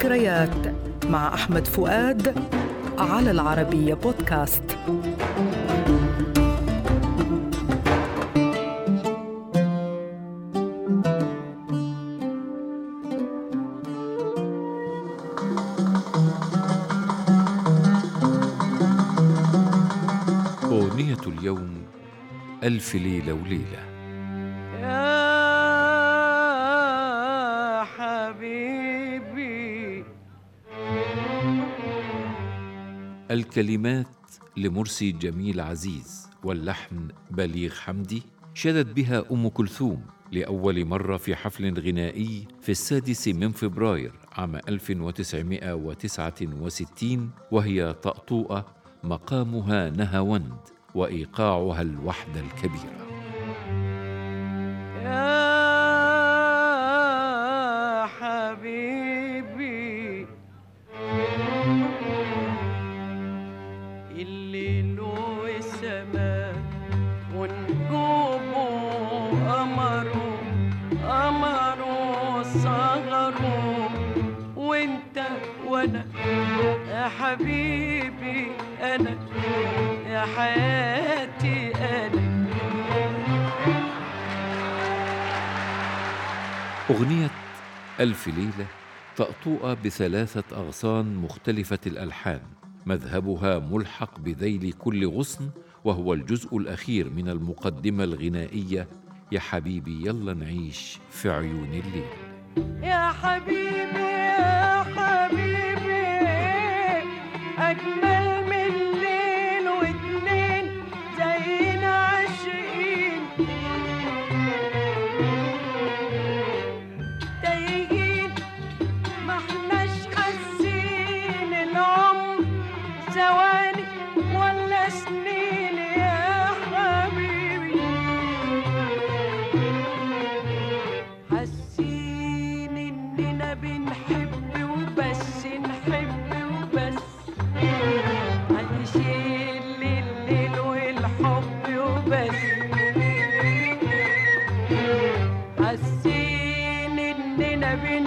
ذكريات مع أحمد فؤاد على العربية بودكاست. أغنية اليوم ألف ليلة وليلة. الكلمات لمرسي جميل عزيز واللحن بليغ حمدي شدت بها أم كلثوم لأول مرة في حفل غنائي في السادس من فبراير عام 1969 وهي طأطوئة مقامها نهاوند وإيقاعها الوحدة الكبيرة يا حبيبي قمره صغره وانت وأنا. يا حبيبي أنا يا حياتي أنا. أغنية ألف ليلة طأطوئة بثلاثة أغصان مختلفة الألحان مذهبها ملحق بذيل كل غصن وهو الجزء الأخير من المقدمة الغنائية يا حبيبي يلا نعيش في عيون الليل. يا حبيبي يا حبيبي أجمل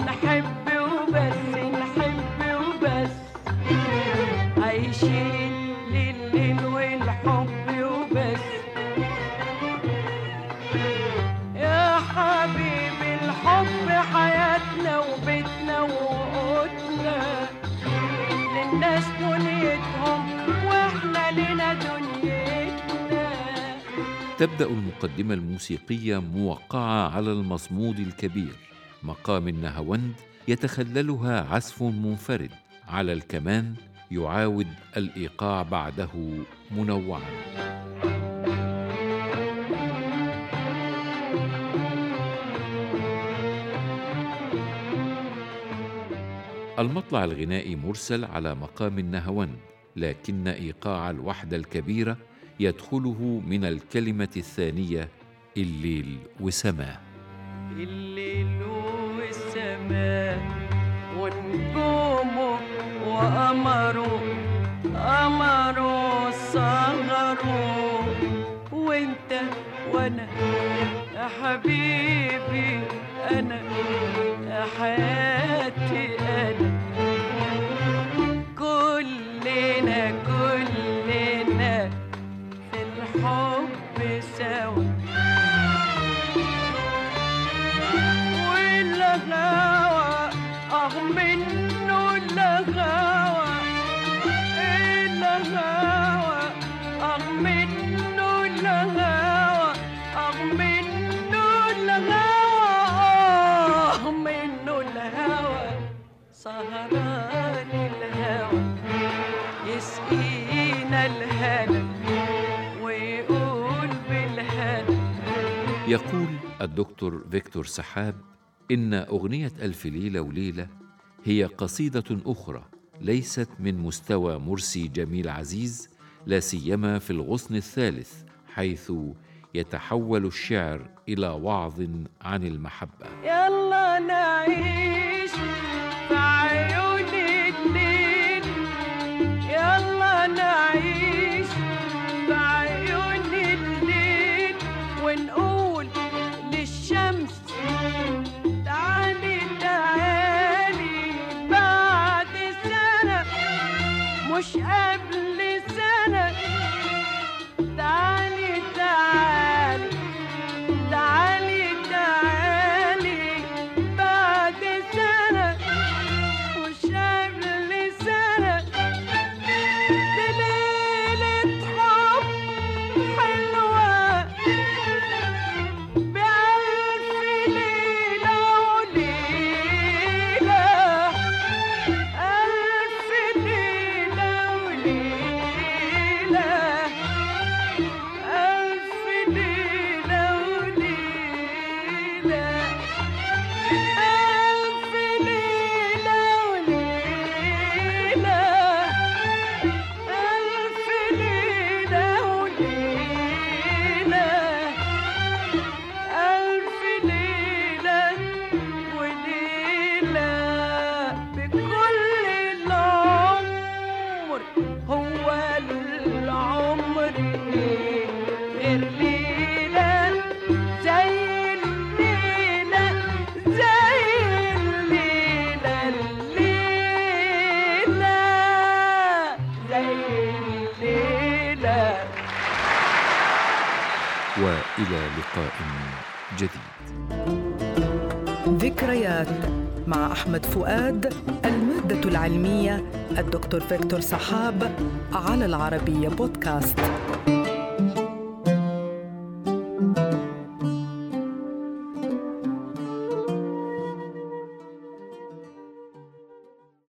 بنحب وبس نحب وبس. عايشين لليل والحب وبس. يا حبيبي الحب حياتنا وبيتنا وقوتنا. للناس دنيتهم وإحنا لنا دنيتنا. تبدأ المقدمة الموسيقية موقعة على المصمود الكبير. مقام النهاوند يتخللها عزف منفرد على الكمان يعاود الإيقاع بعده منوعا. المطلع الغنائي مرسل على مقام النهاوند لكن إيقاع الوحدة الكبيرة يدخله من الكلمة الثانية الليل وسماه. الليل والسماء ونجومه وقمره قمره صغره وأنت وأنا يا حبيبي أنا يا حياتي سهران يسقينا ويقول يقول الدكتور فيكتور سحاب إن أغنية ألف ليلة وليلة هي قصيدة أخرى ليست من مستوى مرسي جميل عزيز لا سيما في الغصن الثالث حيث يتحول الشعر إلى وعظ عن المحبة. يلا نعيش. مش قبل سنة. وإلى لقاء جديد. ذكريات مع أحمد فؤاد المادة العلمية الدكتور فيكتور صحاب على العربية بودكاست.